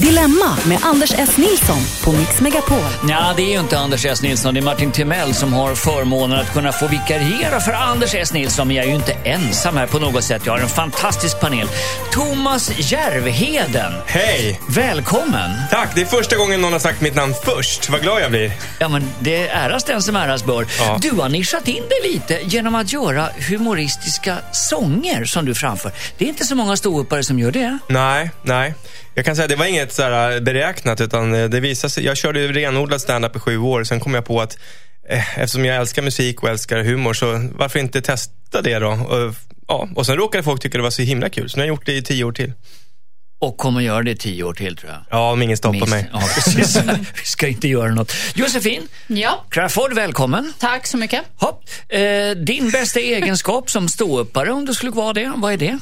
Dilemma med Anders S. Nilsson på Mix Megapol. Ja, det är ju inte Anders S. Nilsson, det är Martin Timell som har förmånen att kunna få vikariera för Anders S. Nilsson. Men jag är ju inte ensam här på något sätt. Jag har en fantastisk panel. Thomas Järvheden. Hej! Välkommen! Tack, det är första gången någon har sagt mitt namn först. Vad glad jag blir. Ja, men det äras den som äras bör. Ja. Du har nischat in dig lite genom att göra humoristiska sånger som du framför. Det är inte så många ståuppare som gör det. Nej, nej. Jag kan säga att det var inget så här beräknat utan eh, det visade sig. Jag körde renodlad standup i sju år. Sen kom jag på att eh, eftersom jag älskar musik och älskar humor så varför inte testa det då? Och, ja, och sen råkade folk tycka det var så himla kul. Så nu har jag gjort det i tio år till. Och kommer göra det i tio år till tror jag. Ja, om ingen stoppar Minst. mig. Ja, precis. Vi ska inte göra något. Josefin Ja, Crawford, välkommen. tack så mycket. Hopp. Eh, din bästa egenskap som ståuppare, om du skulle vara det, vad är det?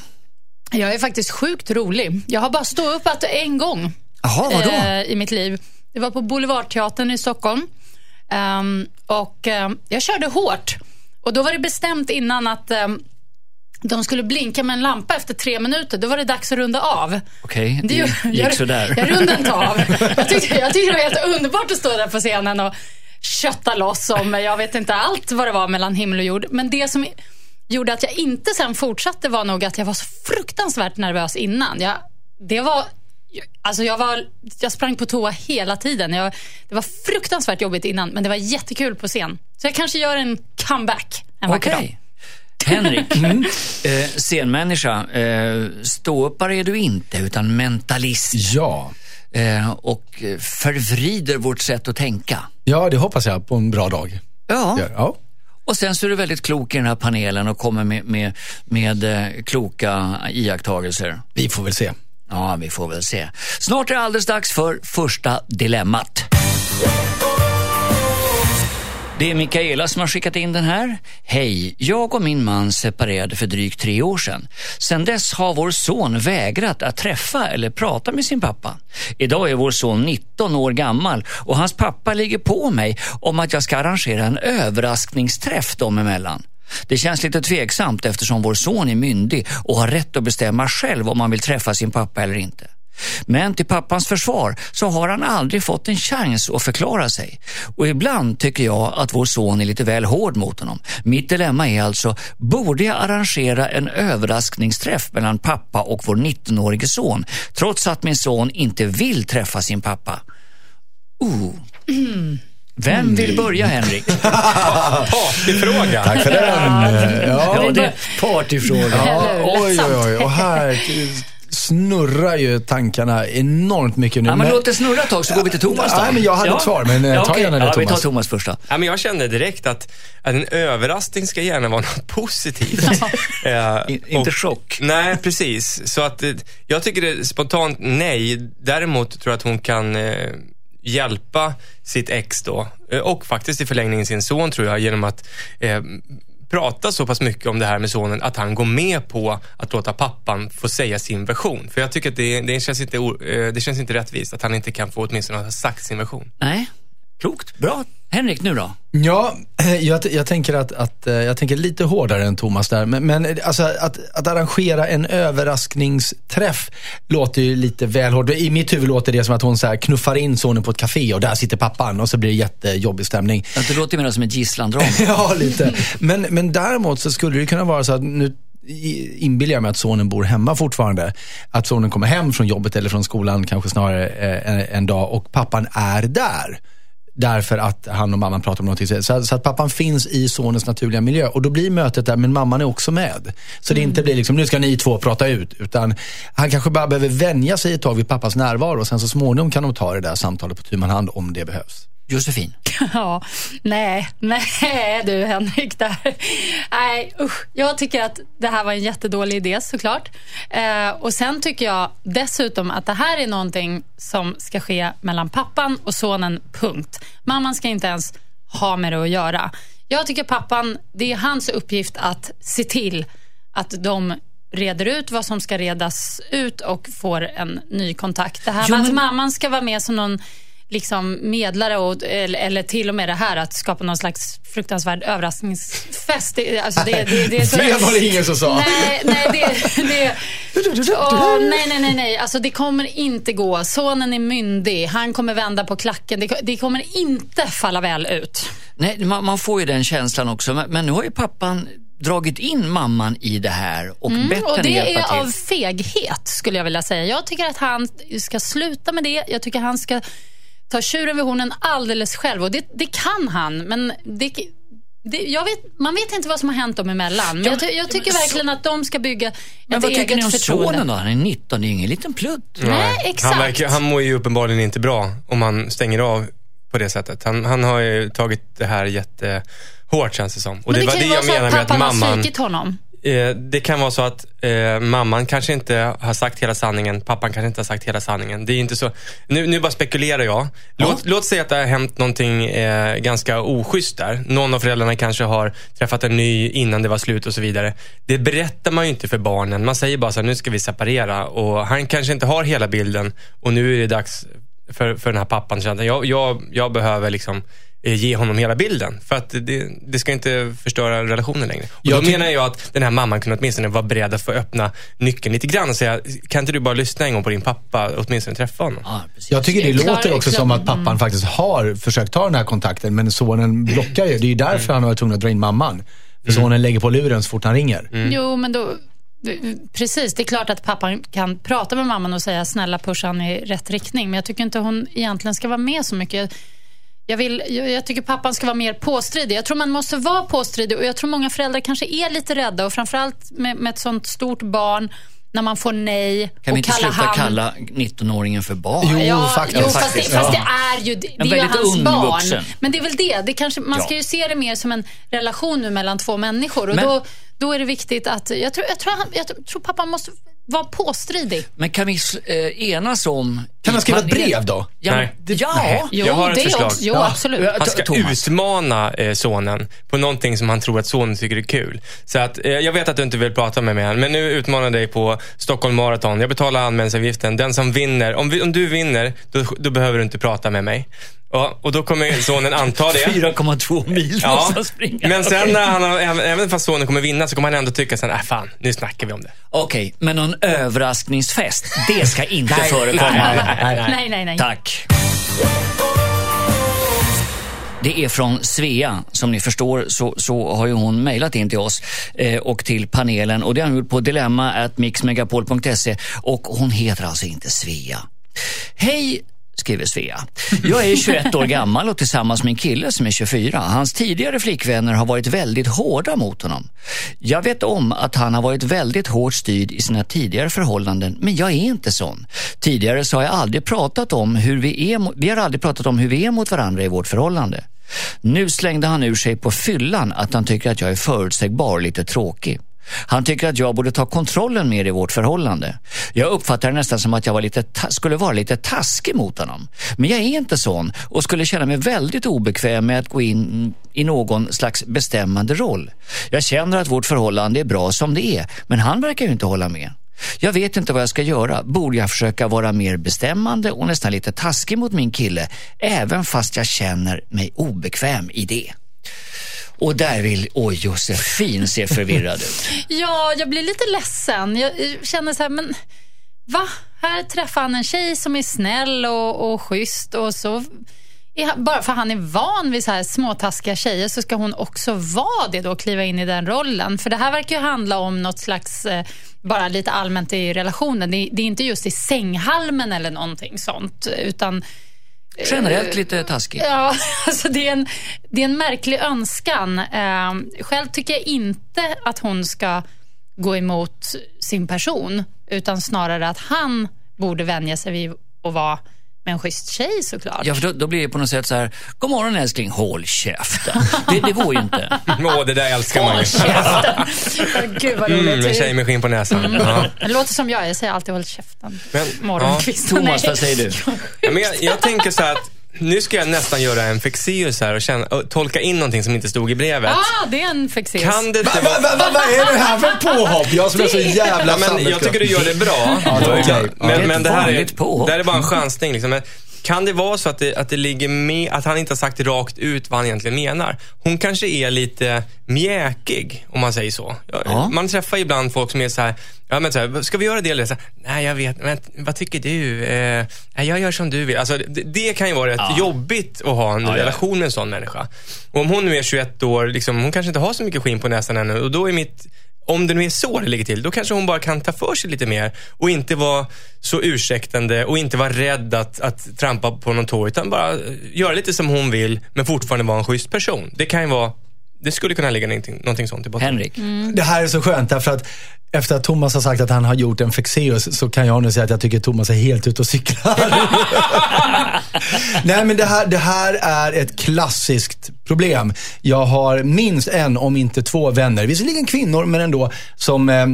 Jag är faktiskt sjukt rolig. Jag har bara ståuppat en gång Jaha, vadå? eh, i mitt liv. Det var på Boulevardteatern i Stockholm. Ehm, och ehm, jag körde hårt. Och då var det bestämt innan att ehm, de skulle blinka med en lampa efter tre minuter. Då var det dags att runda av. Okej, det ju- gick jag, sådär. Jag rundade inte av. Jag tyckte, jag tyckte det var helt underbart att stå där på scenen och kötta loss om, jag vet inte allt vad det var mellan himmel och jord. Men det som gjorde att jag inte sen fortsatte var nog att jag var så fruktansvärt nervös innan. Jag, det var, alltså jag, var, jag sprang på toa hela tiden. Jag, det var fruktansvärt jobbigt innan, men det var jättekul på scen. Så jag kanske gör en comeback en vacker Okej. dag. Henrik, eh, scenmänniska. Eh, ståuppare är du inte, utan mentalist. Ja. Eh, och förvrider vårt sätt att tänka. ja, det hoppas jag på en bra dag. Ja, Ja. Och sen så är du väldigt klok i den här panelen och kommer med, med, med eh, kloka iakttagelser. Vi får väl se. Ja, vi får väl se. Snart är det alldeles dags för första dilemmat. Det är Mikaela som har skickat in den här. Hej, jag och min man separerade för drygt tre år sedan. Sedan dess har vår son vägrat att träffa eller prata med sin pappa. Idag är vår son 19 år gammal och hans pappa ligger på mig om att jag ska arrangera en överraskningsträff dem emellan. Det känns lite tveksamt eftersom vår son är myndig och har rätt att bestämma själv om han vill träffa sin pappa eller inte. Men till pappans försvar så har han aldrig fått en chans att förklara sig. Och ibland tycker jag att vår son är lite väl hård mot honom. Mitt dilemma är alltså, borde jag arrangera en överraskningsträff mellan pappa och vår 19-årige son trots att min son inte vill träffa sin pappa? Uh. Vem vill börja Henrik? Partyfråga. Tack för den. Ja, Ja, det är partyfråga. ja, oj, oj, oj. Och här snurrar ju tankarna enormt mycket nu. Ja, men låt det snurra ett tag så går vi till Thomas då. Nej, men jag hade ett svar, men, eh, ta okej. gärna det, ja, vi tar Thomas. Thomas först då. Ja, men jag kände direkt att, att en överraskning ska gärna vara något positivt. Eh, In- inte och- chock. Nej, precis. Så att eh, jag tycker det spontant nej. Däremot tror jag att hon kan eh, hjälpa sitt ex då eh, och faktiskt i förlängningen sin son tror jag genom att eh, prata så pass mycket om det här med sonen att han går med på att låta pappan få säga sin version. För jag tycker att det, det, känns, inte, eh, det känns inte rättvist att han inte kan få åtminstone ha sagt sin version. Nej, klokt. Bra. Henrik, nu då? Ja, jag, jag, tänker att, att, eh, jag tänker lite hårdare än Thomas där. Men, men eh, alltså, att, att arrangera en överraskningsträff låter ju lite väl hårt. I mitt huvud låter det som att hon så här knuffar in sonen på ett café och där sitter pappan och så blir det jättejobbig stämning. Det låter mer som ett gisslandrama. ja, lite. Men, men däremot så skulle det kunna vara så att nu inbillar jag mig att sonen bor hemma fortfarande. Att sonen kommer hem från jobbet eller från skolan kanske snarare eh, en, en dag och pappan är där. Därför att han och mamman pratar om någonting. Så, så att pappan finns i sonens naturliga miljö. Och då blir mötet där, men mamman är också med. Så det inte blir liksom, nu ska ni två prata ut. Utan han kanske bara behöver vänja sig ett tag vid pappas närvaro. Och sen så småningom kan de ta det där samtalet på tu hand om det behövs. Josefin. Ja, nej, nej du Henrik där. Nej, usch. Jag tycker att det här var en jättedålig idé såklart. Eh, och sen tycker jag dessutom att det här är någonting som ska ske mellan pappan och sonen, punkt. Mamman ska inte ens ha med det att göra. Jag tycker pappan, det är hans uppgift att se till att de reder ut vad som ska redas ut och får en ny kontakt. Det här Jo, med men- att mamman ska vara med som någon liksom medlare och, eller, eller till och med det här att skapa någon slags fruktansvärd överraskningsfest. Det, alltså det, det, det, är så- Det var det ingen som sa. Nej, nej, det, det, Åh, nej, nej, nej, nej. Alltså, det kommer inte gå. Sonen är myndig. Han kommer vända på klacken. Det, det kommer inte falla väl ut. Nej, man, man får ju den känslan också. Men, men nu har ju pappan dragit in mamman i det här och bett Mm, Och henne det hjälpa är till. av feghet, skulle jag vilja säga. Jag tycker att han ska sluta med det. Jag tycker han ska ta tjuren vid hornen alldeles själv. Och det, det kan han, men det, det, jag vet, man vet inte vad som har hänt dem emellan. Men Ja, jag, jag tycker men så- verkligen att de ska bygga Men ett vad tycker ni eget om förtroende. sonen då? Han är 19, det är ingen liten plutt. Nej, exakt. Han, verkar, han mår ju uppenbarligen inte bra om han stänger av på det sättet. Han, han har ju tagit det här jättehårt känns det som. Och men det, var kan det ju vara jag så menar att med att pappan har mamman... svikit honom. Eh, det kan vara så att eh, mamman kanske inte har sagt hela sanningen, pappan kanske inte har sagt hela sanningen. Det är inte så. Nu, nu bara spekulerar jag. Låt, låt säga att det har hänt någonting eh, ganska oschysst där. Någon av föräldrarna kanske har träffat en ny innan det var slut och så vidare. Det berättar man ju inte för barnen. Man säger bara så här, nu ska vi separera. Och han kanske inte har hela bilden och nu är det dags för, för den här pappan jag, jag, jag behöver liksom ge honom hela bilden. För att det, det ska inte förstöra relationen längre. Och Jag då menar jag att den här mamman kunde åtminstone vara beredd att få öppna nyckeln lite grann och säga, kan inte du bara lyssna en gång på din pappa och åtminstone träffa honom? Ja, precis. Jag tycker det Klar- låter också klar- som att pappan faktiskt har försökt ta den här kontakten, men sonen blockar ju. Det är ju därför han har varit tvungen att dra in mamman. För sonen lägger på luren så fort han ringer. Jo, men då... Precis, det är klart att pappan kan prata med mamman och säga snälla pusha han i rätt riktning. Men jag tycker inte hon egentligen ska vara med så mycket. Jag, vill, jag, jag tycker pappan ska vara mer påstridig. Jag tror man måste vara påstridig och jag tror många föräldrar kanske är lite rädda och framförallt med, med ett sånt stort barn när man får nej Kan och vi inte kalla sluta han... kalla 19-åringen för barn? Jo, Ja, faktiskt. Jo, fast, det, fast det är ju, det, det är ju hans ung barn. vuxen. Men det är väl det. det kanske, man ska Ja. ju se det mer som en relation nu mellan två människor. Och Men- då, då är det viktigt att... Jag tror, jag tror, han, jag tror pappa måste vara påstridig. Men kan vi eh, enas om... Kan han skriva ett brev då? Ja, Nej. ja. Jo, Jag har ett det förslag. Också, jo, Ja. absolut. Han ska Thomas. utmana eh, sonen på någonting som han tror att sonen tycker är kul. Så att, eh, jag vet att du inte vill prata med mig än, men nu utmanar jag dig på Stockholm Marathon. Jag betalar anmälningsavgiften. Den som vinner, om, vi, om du vinner, då, då behöver du inte prata med mig. Ja, och då kommer sonen anta det. 4,2 mil Ja, måste han springa. men sen Okej. när han har, även, fast sonen kommer vinna så kommer han ändå tycka sen, äh fan, nu snackar vi om det. Okej, men någon överraskningsfest, det ska inte förekomma. Nej, nej, nej. Tack. Det är från Svea. Som ni förstår så, så har ju hon mejlat in till oss eh, och till panelen. Och Det har hon gjort på dilemma.mixmegapol.se och hon heter alltså inte Svea. Hej skriver Svea. Jag är 21 år gammal och tillsammans med en kille som är 24. Hans tidigare flickvänner har varit väldigt hårda mot honom. Jag vet om att han har varit väldigt hårt styrd i sina tidigare förhållanden, men jag är inte sån. Tidigare så har jag aldrig pratat om hur vi är, vi har aldrig pratat om hur vi är mot varandra i vårt förhållande. Nu slängde han ur sig på fyllan att han tycker att jag är förutsägbar och lite tråkig. Han tycker att jag borde ta kontrollen mer i vårt förhållande. Jag uppfattar det nästan som att jag var lite skulle vara lite taskig mot honom. Men jag är inte sån och skulle känna mig väldigt obekväm med att gå in i någon slags bestämmande roll. Jag känner att vårt förhållande är bra som det är, men han verkar ju inte hålla med. Jag vet inte vad jag ska göra. Borde jag försöka vara mer bestämmande och nästan lite taskig mot min kille, även fast jag känner mig obekväm i det? Och där vill, oj Josefin ser förvirrad ut. Ja, jag blir lite ledsen. Jag känner så här, men va? Här träffar han en tjej som är snäll och, och schysst och så han, bara för han är van vid så här småtaskiga tjejer så ska hon också vara det då och kliva in i den rollen. För det här verkar ju handla om något slags, eh, bara lite allmänt i relationen. Det, det är inte just i sänghalmen eller någonting sånt, utan Generellt lite taskig. Ja, alltså det, är en, det är en märklig önskan. Eh, själv tycker jag inte att hon ska gå emot sin person, utan snarare att han borde vänja sig vid att vara med en schysst tjej såklart. Ja, för då, då blir det på något sätt så här, god morgon älskling, håll käften. Det, det går ju inte. Åh, det där älskar man ju. Håll käften! Gud vad Mm, en roligt. tjej med skinn på näsan. Ja. det låter som jag, jag säger alltid håll käften. Men, Morgonkvist. Thomas, Nej. vad säger du? Ja, men jag, jag tänker så här att nu ska jag nästan göra en Fexeus här och, känna, och tolka in någonting som inte stod i brevet. Ah, det är en fexeus. Kan det inte Va, vara... va, va, vad är det här för påhopp? Jag som är så jävla Ja, men jag tycker du gör det bra. Ja, det okej. men, Det är men ett det här är, det här är bara en chansning. Liksom. Kan det vara så att det, att det ligger med, att han inte har sagt rakt ut vad han egentligen menar? Hon kanske är lite mjäkig, om man säger så. Ja. Man träffar ibland folk som är så här, ja men så här, ska vi göra det eller? Så här, Nej, jag vet, men vad tycker du? Eh, jag gör som du vill. Alltså, det, det kan ju vara rätt Ja. jobbigt att ha en ja. relation med en sån människa. Och om hon nu är 21 år, liksom, hon kanske inte har så mycket skinn på näsan ännu och då är mitt om det nu är så det ligger till, då kanske hon bara kan ta för sig lite mer och inte vara så ursäktande och inte vara rädd att, att trampa på någon tå, utan bara göra lite som hon vill, men fortfarande vara en schysst person. Det kan ju vara, det skulle kunna ligga någonting, någonting sånt i botten. Henrik. Det här är så skönt därför att efter att Thomas har sagt att han har gjort en Fexeus så kan jag nu säga att jag tycker att Thomas är helt ute och cyklar. Nej men det här, det här är ett klassiskt problem. Jag har minst en, om inte två vänner, visserligen kvinnor men ändå, som eh,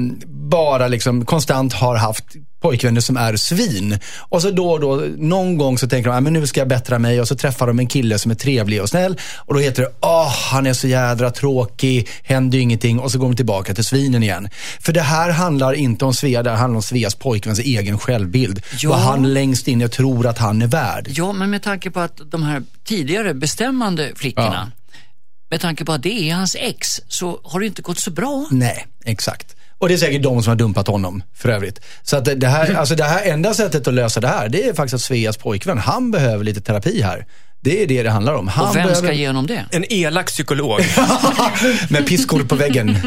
bara liksom konstant har haft pojkvänner som är svin. Och så då och då, någon gång så tänker de, ah, men nu ska jag bättra mig och så träffar de en kille som är trevlig och snäll. Och då heter det, åh, han är så jädra tråkig, händer ju ingenting. Och så går de tillbaka till svinen igen. För det här handlar inte om Svea, det här handlar om Sveas pojkväns egen självbild. Ja. Vad han längst inne tror att han är värd. Ja, men med tanke på att de här tidigare bestämmande flickorna, med tanke på att det är hans ex, så har det inte gått så bra. Nej, exakt. Och det är säkert de som har dumpat honom för övrigt. Så att det- här, alltså det här enda sättet att lösa det här, det är faktiskt att Sveas pojkvän, han behöver lite terapi här. Det är det det handlar om. Han Och vem behöver... ska ge honom det? En elak psykolog. Med piskor på väggen.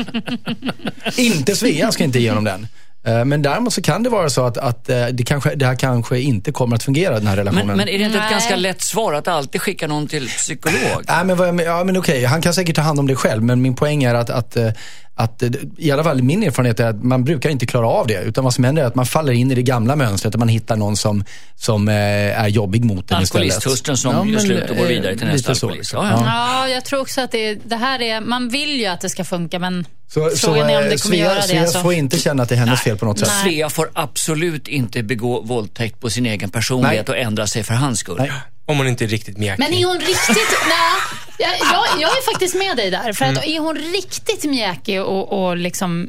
inte Svea ska inte ge honom den. Eh, Men däremot så kan det vara så att, att eh, det, kanske, det här kanske inte kommer att fungera, den här relationen. Men, men är det inte ett Nej. ganska lätt svar att alltid skicka någon till psykolog? Nej, men- ja, men okej, han kan säkert ta hand om det själv, men min poäng är att, att, eh, att i alla fall min erfarenhet är att man brukar inte klara av det. Utan vad som händer är att man faller in i det gamla mönstret och man hittar någon som, som eh, är jobbig mot en istället. Alkoholisthustrun som gör men, slut och går eh, vidare till nästa alkoholist. liksom. Ja, ja. Ja, jag tror också att det, det här är... Man vill ju att det ska funka, men Så, så frågan är om eh, det kommer Svea, göra det. Svea Alltså. får inte känna att det är hennes fel på något sätt. Nej. Svea får absolut inte begå våldtäkt på sin egen personlighet och ändra sig för hans skull. Nej. Om hon inte är riktigt mjäkig. Men är hon riktigt... nej, jag, jag, jag är faktiskt med dig där. För att är hon riktigt mjäkig och, och liksom,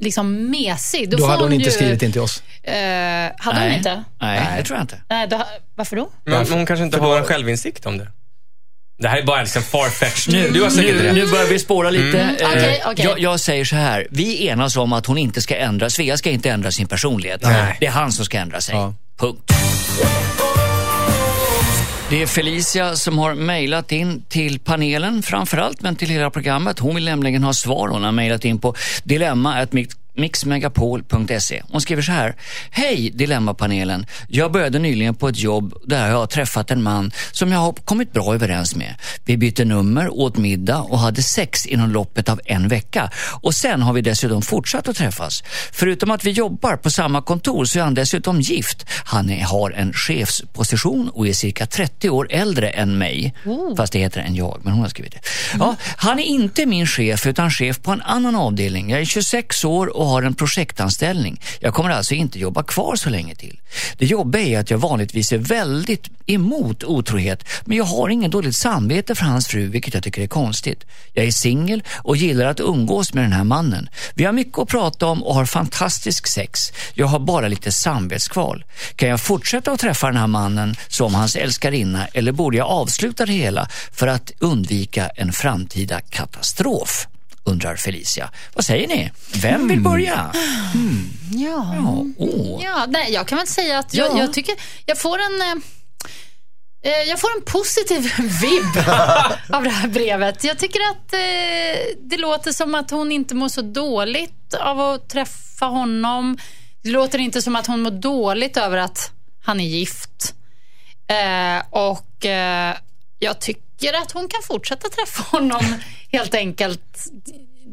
liksom mesig, då, Då får hade hon inte ju, skrivit in till oss. Eh, hade hon Nej. inte? Nej, det tror jag inte. Nej, då, varför då? Men hon kanske inte har en självinsikt om det. Det här är bara liksom farfetched. Du har säkert Nu, rätt. nu börjar vi spåra lite. Eh, Okej, okej. Jag, jag säger så här, vi enas om att hon inte ska ändra, Svea ska inte ändra sin personlighet. Nej. Det är han som ska ändra sig. Ja. Punkt. Det är Felicia som har mejlat in till panelen framförallt, men till hela programmet. Hon vill nämligen ha svar. Hon har mejlat in på Dilemma dilemma.mixmegapol.se. Hon skriver så här. Hej Dilemmapanelen. Jag började nyligen på ett jobb där jag har träffat en man som jag har kommit bra överens med. Vi bytte nummer, åt middag och hade sex inom loppet av en vecka. Och sen har vi dessutom fortsatt att träffas. Förutom att vi jobbar på samma kontor så är han dessutom gift. Han är, har en chefsposition och är cirka 30 år äldre än mig. Fast det heter än jag, men hon har skrivit det. Ja, han är inte min chef utan chef på en annan avdelning. Jag är 26 år och har en projektanställning. Jag kommer alltså inte jobba kvar så länge till. Det jobbiga är att jag vanligtvis är väldigt emot otrohet men jag har ingen dåligt samvete för hans fru vilket jag tycker är konstigt. Jag är singel och gillar att umgås med den här mannen. Vi har mycket att prata om och har fantastisk sex. Jag har bara lite samvetskval. Kan jag fortsätta att träffa den här mannen som hans älskarinna eller borde jag avsluta det hela för att undvika en framtida katastrof? Undrar Felicia. Vad säger ni? Vem vill börja? Ja. Ja, åh. Ja, nej, jag kan väl säga att jag, Ja. jag tycker jag får en eh, eh, jag får en positiv vibb av det här brevet. Jag tycker att eh, det låter som att hon inte mår så dåligt av att träffa honom. Det låter inte som att hon mår dåligt över att han är gift. Eh, och eh, jag tycker att hon kan fortsätta träffa honom helt enkelt.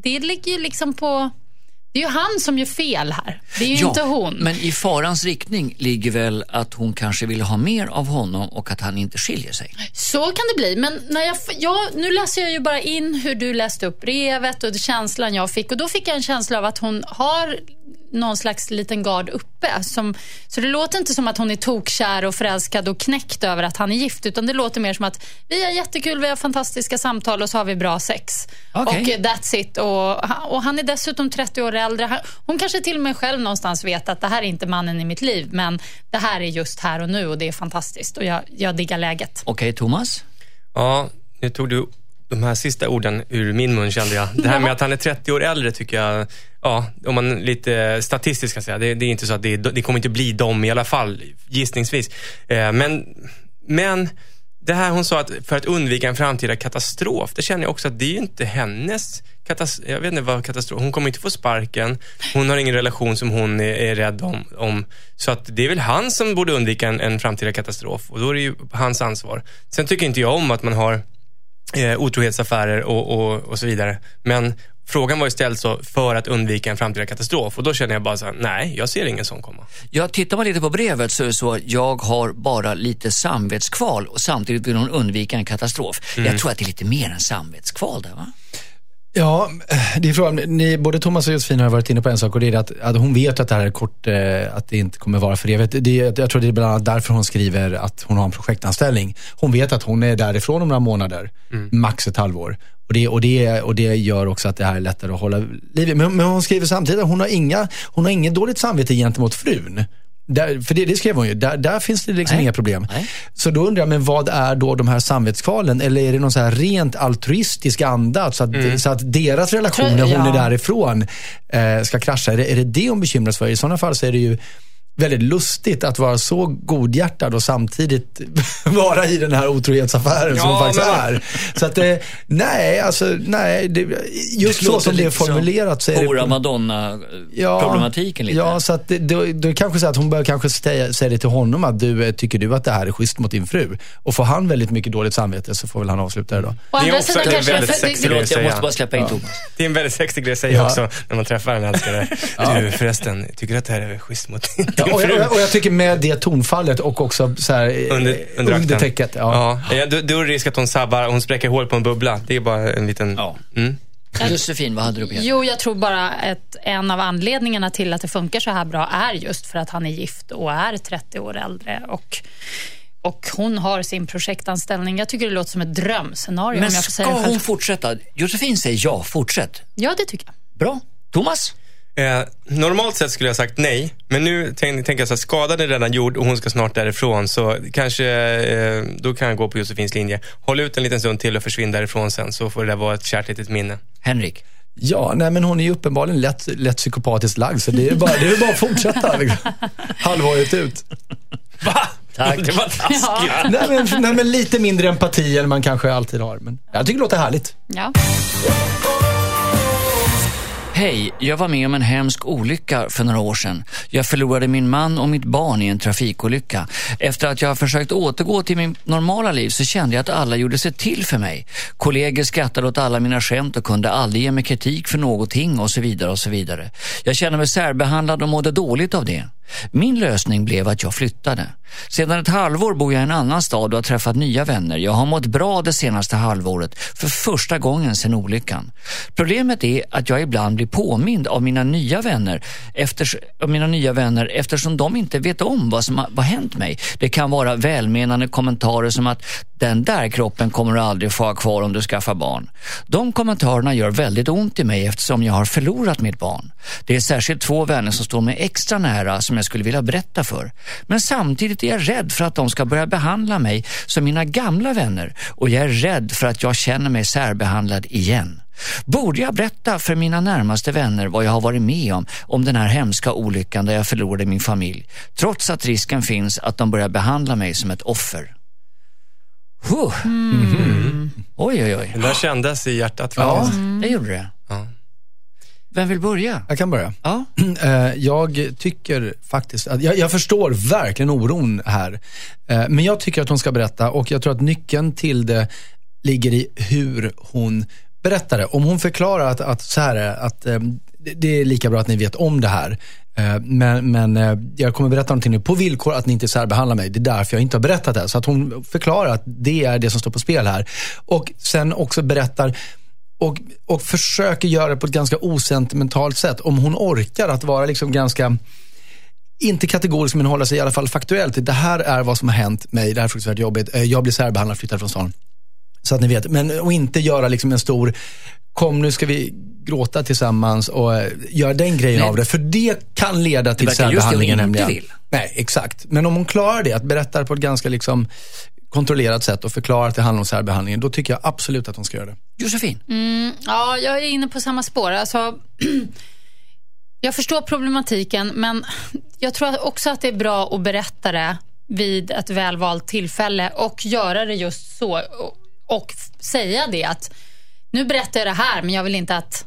Det ligger ju liksom på... Det är ju han som gör fel här. Det är ju inte hon. Men i farans riktning ligger väl att hon kanske vill ha mer av honom och att han inte skiljer sig. Så kan det bli. Men när jag, jag, nu läser jag ju bara in hur du läste upp brevet och känslan jag fick. Och Då fick jag en känsla av att hon har någon slags liten gard uppe. Som, så det låter inte som att hon är tokkär och förälskad och knäckt över att han är gift. Utan det låter mer som att vi har jättekul, vi har fantastiska samtal och så har vi bra sex. Okej. Och that's it. Och, och han är dessutom 30 år äldre. Hon kanske till och med själv någonstans vet att det här är inte mannen i mitt liv. Men det här är just här och nu och det är fantastiskt. Och jag, jag diggar läget. Okej, Thomas? Ja, nu tog du de här sista orden ur min mun kände jag. Det här med att han är 30 år äldre tycker jag, ja, om man lite statistiskt kan säga, det, det är inte så att det, det kommer inte bli dem i alla fall, gissningsvis. Eh, men, men det här hon sa att för att undvika en framtida katastrof, det känner jag också att det är ju inte hennes katastrof. Jag vet inte vad katastrof, hon kommer inte få sparken, hon har ingen relation som hon är, är rädd om, om. Så att det är väl han som borde undvika en, en framtida katastrof och då är det ju hans ansvar. Sen tycker inte jag om att man har eh, otrohetsaffärer och, och, och så vidare. Men frågan var ju ställd så för att undvika en framtida katastrof och då känner jag bara så här, nej, jag ser ingen sån komma. Jag tittar man lite på brevet så är det så att jag har bara lite samvetskval och samtidigt vill hon undvika en katastrof. Jag tror att det är lite mer än samvetskval där va? Ja, det är frågan. Ni, både Thomas och Josefin har varit inne på en sak och det är att, att hon vet att det här är kort, eh, att det inte kommer vara för evigt. Det, jag tror det är bland annat därför hon skriver att hon har en projektanställning. Hon vet att hon är därifrån om några månader, max ett halvår. Och det, och, det, och det gör också att det här är lättare att hålla liv i. Men, men hon skriver samtidigt att hon har, inga, hon har inget dåligt samvete gentemot frun. Där, för det, det skrev hon ju. Där, där finns det liksom Nej. inga problem. Nej. Så då undrar jag, men vad är då de här samvetskvalen? Eller är det någon så här rent altruistisk anda? Så att, så att deras relation när hon ja. är därifrån eh, ska krascha. Är det, är det det hon bekymras för? I sådana fall så är det ju väldigt lustigt att vara så godhjärtad och samtidigt vara i den här otrohetsaffären som Ja, hon faktiskt men- är. Så att, eh, nej, alltså, nej. Det, just så som det är formulerat så är det... Hora Madonna-problematiken lite. Ja, så att det, är det kanske så att hon bör kanske säga, säga det till honom att du, eh, tycker du att det här är schysst mot din fru? Och får han väldigt mycket dåligt samvete så får väl han avsluta det då. Å Det är andra sidan en kanske... väldigt det- sexig det- Förlåt, jag säga. måste bara släppa in Thomas. Det är en väldigt sexig grej att säga Ja. också när man träffar en älskare. Du förresten, tycker du att det här är schysst mot din Ja, och, jag, och jag tycker med det tonfallet och också så här, eh, Under, under, akten. täcket. Ja. Ja. Då, då är det risk att hon sabbar, hon spräcker hål på en bubbla. Det är bara en liten... Ja. Mm. Josefin, vad hade du på hjärtat? Jo, jag tror bara att en av anledningarna till att det funkar så här bra är just för att han är gift och är 30 år äldre. Och, och hon har sin projektanställning. Jag tycker det låter som ett drömscenario Men om jag får ska hon fortsätta? Josefin säger ja, fortsätt. Ja, det tycker jag. Bra. Thomas? Eh, normalt sett skulle jag sagt nej, men nu tänk- tänker jag så här, skadan är redan gjord och hon ska snart därifrån. Så kanske, eh, då kan jag gå på Josefins linje. Håll ut en liten stund till och försvinn därifrån sen, så får det där vara ett kärt litet minne. Henrik? Ja, nej men hon är ju uppenbarligen lätt, lätt psykopatiskt lagd så det är bara, det är bara att fortsätta. Liksom. Halvåret ut. Va? Tack. Det var taskigt. Nej men, nej men lite mindre empati än man kanske alltid har. Men jag tycker det låter härligt. Ja. Hej, jag var med om en hemsk olycka för några år sedan. Jag förlorade min man och mitt barn i en trafikolycka. Efter att jag försökt återgå till min normala liv så kände jag att alla gjorde sig till för mig. Kollegor skrattade åt alla mina skämt och kunde aldrig ge mig kritik för någonting och så vidare och så vidare. Jag kände mig särbehandlad och mådde dåligt av det. Min lösning blev att jag flyttade. Sedan ett halvår bor jag i en annan stad och har träffat nya vänner. Jag har mått bra det senaste halvåret, för första gången sedan olyckan. Problemet är att jag ibland blir påmind av mina nya vänner, efters, av mina nya vänner eftersom de inte vet om vad som har vad hänt mig. Det kan vara välmenande kommentarer som att den där kroppen kommer du aldrig få ha kvar om du skaffar barn. De kommentarerna gör väldigt ont i mig eftersom jag har förlorat mitt barn. Det är särskilt två vänner som står mig extra nära som jag skulle vilja berätta för. Men samtidigt är jag rädd för att de ska börja behandla mig som mina gamla vänner och jag är rädd för att jag känner mig särbehandlad igen. Borde jag berätta för mina närmaste vänner vad jag har varit med om, om den här hemska olyckan där jag förlorade min familj, trots att risken finns att de börjar behandla mig som ett offer? Huh. Oj, oj, oj. Det där kändes i hjärtat Ja. faktiskt. Det gjorde det. Ja. Vem vill börja? Jag kan börja. Ja. Eh, Jag tycker faktiskt att, jag, jag förstår verkligen oron här. Eh, Men jag tycker att hon ska berätta och jag tror att nyckeln till det ligger i hur hon berättar det. Om hon förklarar att, att så här är att eh, det är lika bra att ni vet om det här. Eh, men, men eh, jag kommer berätta någonting nu på villkor att ni inte särbehandlar mig. Det är därför jag inte har berättat det. Så att hon förklarar att det är det som står på spel här. Och sen också berättar och, och försöker göra det på ett ganska osentimentalt sätt. Om hon orkar att vara liksom ganska inte kategorisk men hålla sig i alla fall faktuellt. Det här är vad som har hänt mig, det här är fruktansvärt jobbigt. Eh, jag blir särbehandlad, flyttar från stan. Så att ni vet. Men och inte göra liksom en stor, kom nu ska vi gråta tillsammans och eh, göra den grejen Nej. av det. För det kan leda till det särbehandlingen nämligen. vill. Nej, exakt. Men om hon klarar det, att berätta på ett ganska liksom kontrollerat sätt och förklara att det handlar om särbehandlingen, då tycker jag absolut att hon ska göra det. Josefin? Ja, jag är inne på samma spår. Alltså, jag förstår problematiken, men jag tror också att det är bra att berätta det vid ett välvalt tillfälle och göra det just så. Och, säga det att nu berättar jag det här, men jag vill inte att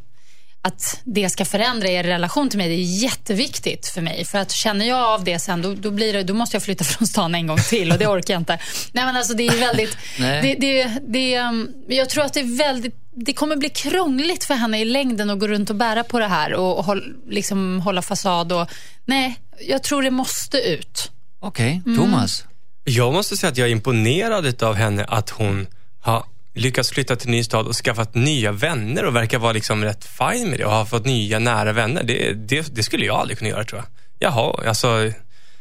att det ska förändra er relation till mig. Det är jätteviktigt för mig. För att känner jag av det sen, då, då, blir det, då måste jag flytta från stan en gång till och det orkar jag inte. Nej, men alltså det är väldigt... Nej. det, det, det, um, jag tror att det är väldigt... Det kommer bli krångligt för henne i längden att gå runt och bära på det här och, och håll, liksom hålla fasad. Och, nej, jag tror det måste ut. Okej, Mm. Thomas? Jag måste säga att jag är imponerad av henne att hon har lyckats flytta till ny stad och skaffat nya vänner och verkar vara liksom rätt fin med det och har fått nya nära vänner. Det, det, det skulle jag aldrig kunna göra tror jag. Jaha, alltså...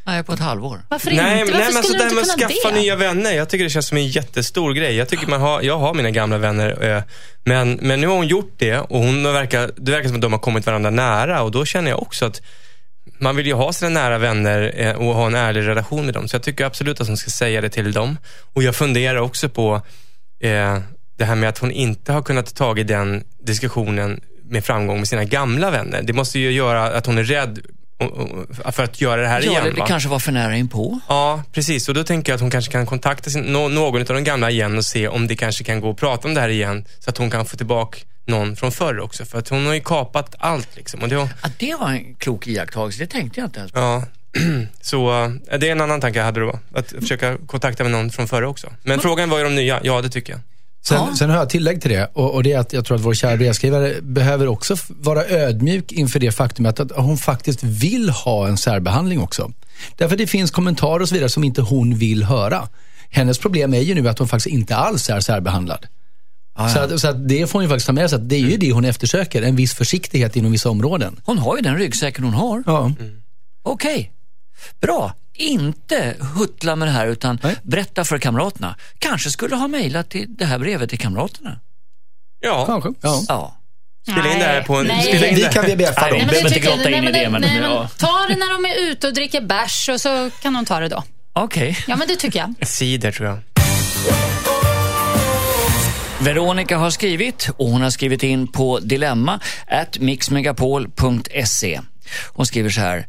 Nej, på ett halvår. Varför Nej, inte? men, Varför nej, men alltså skulle det här inte med att skaffa det? nya vänner, jag tycker det känns som en jättestor grej. Jag tycker man har, jag har mina gamla vänner, eh, men, men nu har hon gjort det och hon verkar, det verkar som att de har kommit varandra nära och då känner jag också att man vill ju ha sina nära vänner eh, och ha en ärlig relation med dem. Så jag tycker absolut att hon ska säga det till dem. Och jag funderar också på eh, det här med att hon inte har kunnat ta i den diskussionen med framgång med sina gamla vänner. Det måste ju göra att hon är rädd för att göra det här Ja, igen. det, det va? kanske var för nära inpå. Ja, precis. Och då tänker jag att hon kanske kan kontakta sin, nå, någon av de gamla igen och se om det kanske kan gå att prata om det här igen. Så att hon kan få tillbaka någon från förr också. För att hon har ju kapat allt liksom. Och det, har- Ja, det var en klok iakttagelse, det tänkte jag inte ens på. ja. Så eh, det är en annan tanke jag hade då. Att försöka kontakta med någon från förr också. Men frågan var ju de nya. Ja, det tycker jag. Sen, Ja. sen har jag tillägg till det och, och det är att jag tror att vår kära brevskrivare behöver också vara ödmjuk inför det faktumet att hon faktiskt vill ha en särbehandling också. Därför det finns kommentarer och så vidare som inte hon vill höra. Hennes problem är ju nu att hon faktiskt inte alls är särbehandlad. Så, att, så att det får hon ju faktiskt ta med sig. Att det är ju det hon eftersöker, en viss försiktighet inom vissa områden. Hon har ju den ryggsäcken hon har. Ja. Okej, bra. Inte huttla med det här utan Nej. berätta för kamraterna. Kanske skulle ha mejlat till det här brevet till kamraterna. Ja, Kanske. Ja. Ja. spela in det här på en... Nej. Spela in Vi kan Nej, dem. behöver det inte grotta in nej, i det, men- nej, men ja. Ta det när de är ute och dricker bärs och så kan de ta det då. Okej. Ja, men det tycker jag. Cider tror jag. Veronica har skrivit och hon har skrivit in på dilemma at mixmegapol.se. Hon skriver så här.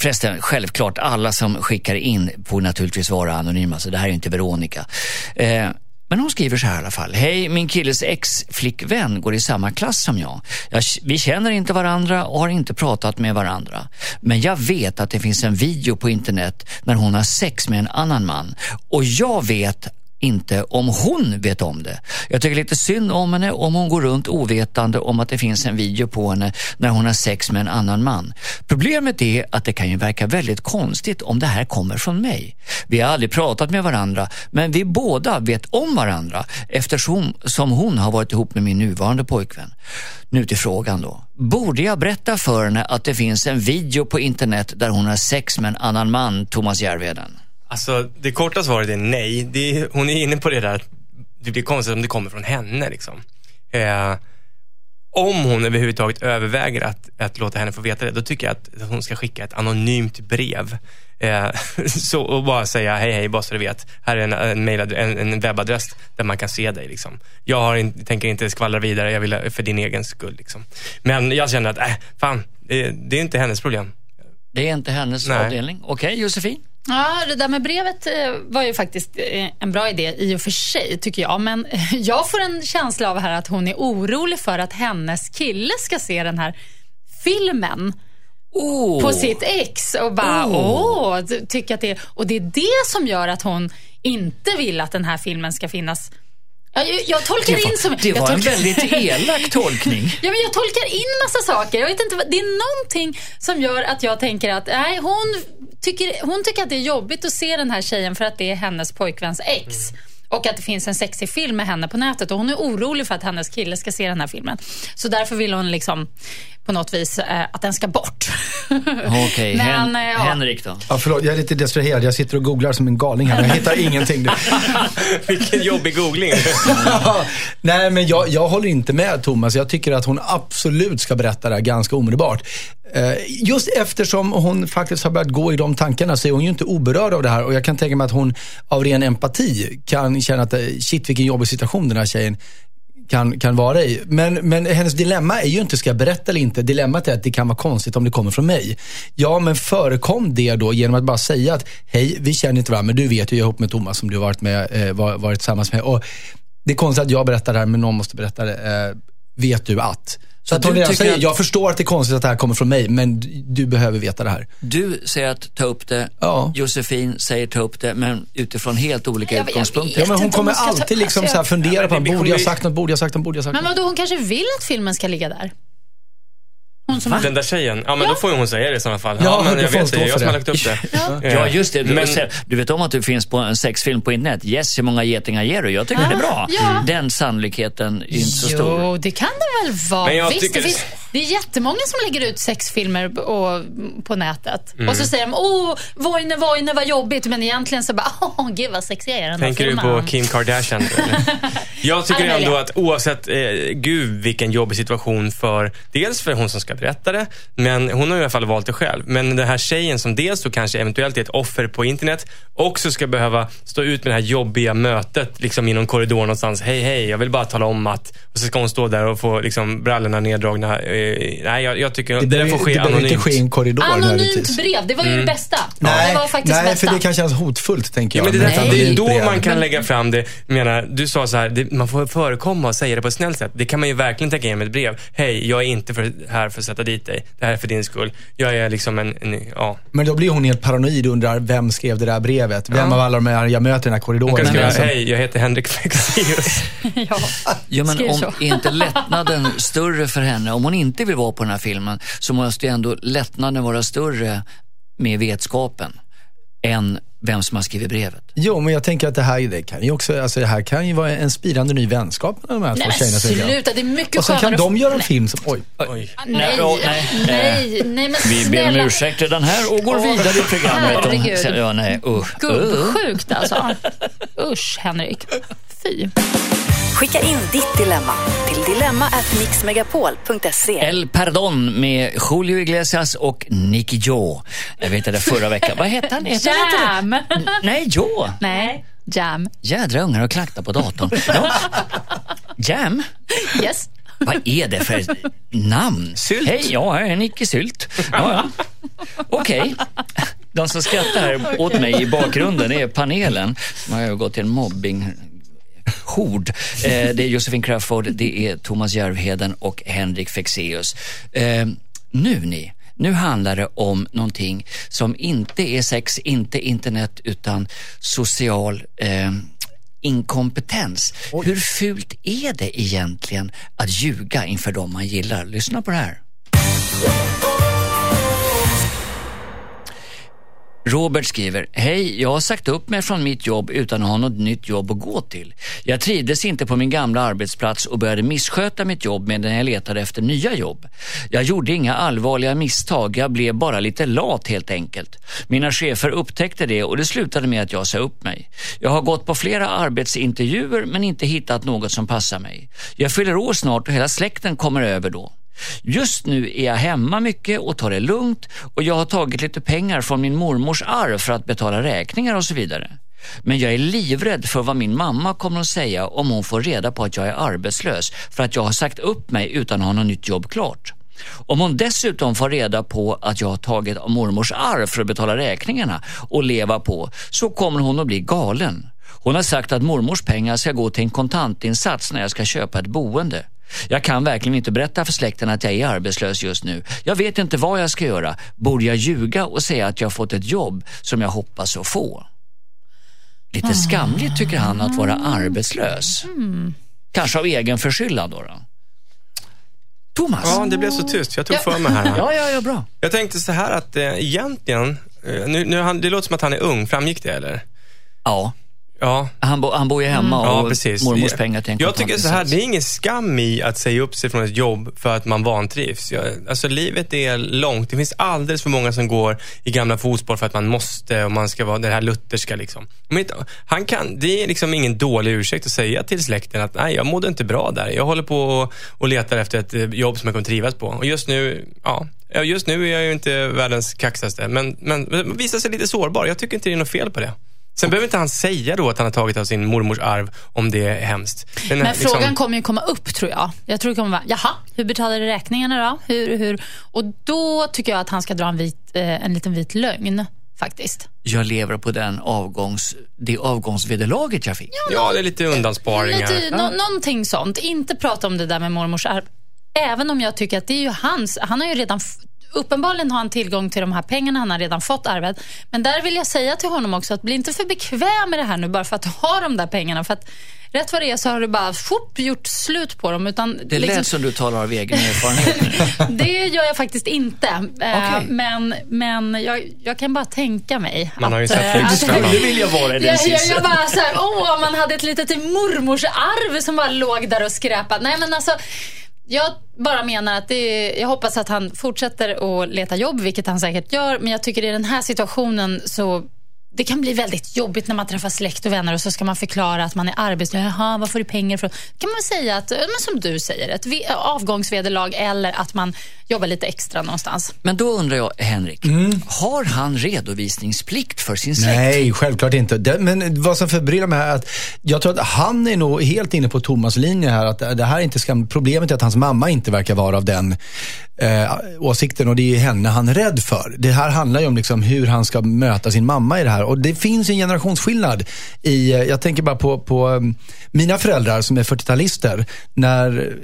Förresten, självklart, alla som skickar in får naturligtvis vara anonyma, så det här är inte Veronica. Eh, men hon skriver så här i alla fall. Hej, min killes ex-flickvän går i samma klass som jag. jag. Vi känner inte varandra och har inte pratat med varandra. Men jag vet att det finns en video på internet när hon har sex med en annan man. Och jag vet inte om hon vet om det. Jag tycker lite synd om henne om hon går runt ovetande om att det finns en video på henne när hon har sex med en annan man. Problemet är att det kan ju verka väldigt konstigt om det här kommer från mig. Vi har aldrig pratat med varandra, men vi båda vet om varandra eftersom som hon har varit ihop med min nuvarande pojkvän. Nu till frågan då. Borde jag berätta för henne att det finns en video på internet där hon har sex med en annan man, Thomas Järvheden? Alltså, det korta svaret är nej. Är, hon är inne på det där att det blir konstigt om det kommer från henne. Liksom. Eh, om hon överhuvudtaget överväger att, att låta henne få veta det, då tycker jag att hon ska skicka ett anonymt brev. Eh, så, och bara säga, hej hej, bara så du vet. Här är en, en, mailad, en, en webbadress där man kan se dig. Liksom. Jag in, tänker inte skvallra vidare, jag vill för din egen skull. Liksom. Men jag känner att, äh, fan, det, det är inte hennes problem. Det är inte hennes Nej. avdelning. Okej, Josefin? Ja, det där med brevet eh, var ju faktiskt eh, en bra idé i och för sig, tycker jag. Men jag får en känsla av här att hon är orolig för att hennes kille ska se den här filmen Oh. på sitt ex och bara Oh. åh, ty- tycker att det Och det är det som gör att hon inte vill att den här filmen ska finnas. Jag, jag, tolkar Det in var, som... det var en väldigt elak tolkning. Ja, men jag tolkar in massa saker. Jag vet inte, det är någonting som gör att jag tänker att nej, hon, tycker, hon tycker att det är jobbigt att se den här tjejen för att det är hennes pojkväns ex. Och att det finns en sexig film med henne på nätet. Och hon är orolig för att hennes kille ska se den här filmen. Så därför vill hon liksom på något vis eh, att den ska bort. Okej, Men, Hen- eh, ja. Henrik då? Ja, förlåt, jag är lite distraherad. Jag sitter och googlar som en galning här, men jag hittar ingenting. Vilken jobbig googling. Nej, men jag, jag håller inte med Thomas. Jag tycker att hon absolut ska berätta det här ganska omedelbart. Eh, just eftersom hon faktiskt har börjat gå i de tankarna så är hon ju inte oberörd av det här. Och jag kan tänka mig att hon av ren empati kan känna att eh, shit vilken jobbig situation den här tjejen kan, kan vara i. Men, men hennes dilemma är ju inte, ska jag berätta eller inte? Dilemmat är att det kan vara konstigt om det kommer från mig. Ja, men förekom det då genom att bara säga att hej, vi känner inte varandra, men du vet ju, jag är ihop med Thomas som du har varit, med, eh, varit tillsammans med. Och det är konstigt att jag berättar det här, men någon måste berätta det. Eh, vet du att? Så att du tycker säger, att- jag förstår att det är konstigt att det här kommer från mig, men du, behöver veta det här. Du säger att ta upp det, Ja. Josefin säger ta upp det, men utifrån helt olika Jag- jag utgångspunkter. Ja, men hon kommer ska ta- alltid liksom alltså, så här fundera på, men vi borde jag sagt något, borde jag sagt något, borde jag sagt Men något? vadå, hon kanske vill att filmen ska ligga där? Hon som. Den där tjejen, ja men då får ju hon säga det i sådana fall. Ja, Ja, men jag vet stå det, jag för som har det. lagt upp det. Ja, just det. Du, Men- du vet om att du finns på en sexfilm på internet? Yes, hur många getingar ger du? Jag tycker det är bra. Ja. Den sannolikheten är inte så stor. Jo, det kan det väl vara. Men jag Visst, tycker- det, finns, det är jättemånga som lägger ut sexfilmer och, på nätet. Mm. Och så säger de, åh, Voine, Voine, vad jobbigt. Men egentligen så bara, åh, gud vad sexig är den Tänker du på Kim Kardashian? Jag tycker Alla ändå att oavsett, eh, gud vilken jobbig situation för, dels för hon som ska berätta det, men hon har i alla fall valt det själv. Men den här tjejen som dels då kanske eventuellt är ett offer på internet, också ska behöva stå ut med det här jobbiga mötet liksom i någon korridor någonstans. Hej, hej, jag vill bara tala om att, och så ska hon stå där och få liksom brallorna neddragna. Eh, nej, jag, jag tycker det, behöver- får ske det anonymt. inte ske i en korridor Anonymt brev, det var ju det bästa. Nej, det var faktiskt nej bästa. för det kan kännas hotfullt, tänker Ja, jag. men det, är det är då brev. man kan lägga fram det. Menar, du sa så här, det, man får förekomma och säga det på ett snällt sätt. Det kan man ju verkligen täcka in ett brev. Hej, jag är inte för, här för att sätta dit dig. Det här är för din skull. Jag är liksom en, en ja. Men då blir hon helt paranoid och undrar, vem skrev det där brevet? Vem av alla de här jag möter i den här korridoren? Hon kan skriva, Liksom- hej, jag heter Henrik Fexeus. ja. Ja, men om så. är inte lättnaden större för henne, om hon inte vill vara på den här filmen, så måste ju ändå lättnaden vara större med vetskapen än vem som har skrivit brevet. Jo, men jag tänker att det här, det kan ju också, alltså det här kan ju vara en spirande ny vänskap mellan de här Nej två tjejerna. jag. sluta, det är mycket Och sen kan de göra en film som, oj. Oj. Nej, nej. nej, nej, men Vi ber om ursäkt redan här och går Åh, vidare i programmet. Herregud. Ja, nej, uh. Gubbsjukt alltså. Usch, Henrik. Fy. Skicka in ditt dilemma till dilemma@mixmegapol.se. El Perdon med Julio Iglesias och Nicky Joe. Jag vet det förra veckan. Vad hette han? Hette han Jam. det? Nej, Joe. Nej, jam. Jädra ungar och klakta på datorn. Ja. Jam? Yes. Vad är det för namn? Sylt. Hej, jag är Nicky Sylt. Ja, ja. Okej. De som skrattar här åt mig i bakgrunden är panelen. De har ju gått till en mobbing hord. Eh, det är Josefin Crafoord, det är Thomas Järvheden och Henrik Fexeus. Eh, nu ni, nu handlar det om någonting som inte är sex, inte internet, utan social eh, inkompetens. Hur fult är det egentligen att ljuga inför dem man gillar? Lyssna på det här. Robert skriver, hej, jag har sagt upp mig från mitt jobb utan att ha något nytt jobb att gå till. Jag trivdes inte på min gamla arbetsplats och började missköta mitt jobb medan jag letade efter nya jobb. Jag gjorde inga allvarliga misstag, jag blev bara lite lat helt enkelt. Mina chefer upptäckte det och det slutade med att jag sa upp mig. Jag har gått på flera arbetsintervjuer men inte hittat något som passar mig. Jag fyller år snart och hela släkten kommer över då. Just nu är jag hemma mycket och tar det lugnt och jag har tagit lite pengar från min mormors arv för att betala räkningar och så vidare. Men jag är livrädd för vad min mamma kommer att säga om hon får reda på att jag är arbetslös för att jag har sagt upp mig utan att ha något nytt jobb klart. Om hon dessutom får reda på att jag har tagit av mormors arv för att betala räkningarna och leva på så kommer hon att bli galen. Hon har sagt att mormors pengar ska gå till en kontantinsats när jag ska köpa ett boende. Jag kan verkligen inte berätta för släkten att jag är arbetslös just nu. Jag vet inte vad jag ska göra. Borde jag ljuga och säga att jag har fått ett jobb som jag hoppas att få? Lite skamligt tycker han att vara arbetslös. Kanske av egen förskyllan då. då. Thomas? Ja, det blev så tyst. Jag tog för mig här. Ja, ja, ja, bra. Jag tänkte så här att eh, egentligen, eh, nu, nu, han, det låter som att han är ung. Framgick det eller? Ja, Ja. Han, bo, han bor ju hemma Ja, och precis. mormors pengar till en Jag tycker så här, det är ingen skam i att säga upp sig från ett jobb för att man vantrivs. Jag, alltså livet är långt. Det finns alldeles för många som går i gamla fotspår för att man måste och man ska vara det här lutherska liksom. Men han kan, det är liksom ingen dålig ursäkt att säga till släkten att nej, jag mådde inte bra där. Jag håller på och, och letar efter ett eh, jobb som jag kommer trivas på. Och just nu, ja, ja, just nu är jag ju inte världens kaxigaste, men, men, men visar sig lite sårbar. Jag tycker inte det är något fel på det. Sen behöver inte han säga då att han har tagit av sin mormors arv om det är hemskt. Den Men liksom- frågan kommer ju komma upp tror jag. Jag tror det kommer vara, jaha, hur betalar du räkningarna då? Hur, hur? Och då tycker jag att han ska dra en, vit, eh, en liten vit lögn faktiskt. Jag lever på den avgångs, det avgångsvederlaget jag fick. Ja, det är lite undansparingar. Lite, nå, någonting sånt. Inte prata om det där med mormors arv. Även om jag tycker att det är ju hans. Han har ju redan Uppenbarligen har han tillgång till de här pengarna, han har redan fått arvet. Men där vill jag säga till honom också att bli inte för bekväm med det här nu bara för att du har de där pengarna. För att rätt vad det är så har du bara fort, gjort slut på dem. Utan Det liksom- lät som du talar av egen erfarenhet. det gör jag faktiskt inte. Eh, Okej. Men, men jag, jag kan bara tänka mig. Man har ju att, sett att- Nu vill jag vara i den jag, jag, jag bara såhär, åh, om man hade ett litet mormors arv som bara låg där och skräpade. Nej men alltså, jag bara menar att det är, jag hoppas att han fortsätter att leta jobb, vilket han säkert gör. Men jag tycker i den här situationen så det kan bli väldigt jobbigt när man träffar släkt och vänner och så ska man förklara att man är arbetslös. Jaha, var får du pengar ifrån? kan man säga att, men som du säger, ett ve- avgångsvederlag eller att man jobbar lite extra någonstans. Men då undrar jag, Henrik, har han redovisningsplikt för sin släkt? Nej, självklart inte. Det, men vad som förbryllar mig är att jag tror att han är nog helt inne på Thomas linje här. Att det här är inte skam. Problemet är att hans mamma inte verkar vara av den eh, åsikten och det är henne han är rädd för. Det här handlar ju om liksom hur han ska möta sin mamma i det här. Och det finns en generationsskillnad i, eh, jag tänker bara på, på eh, mina föräldrar som är 40-talister. När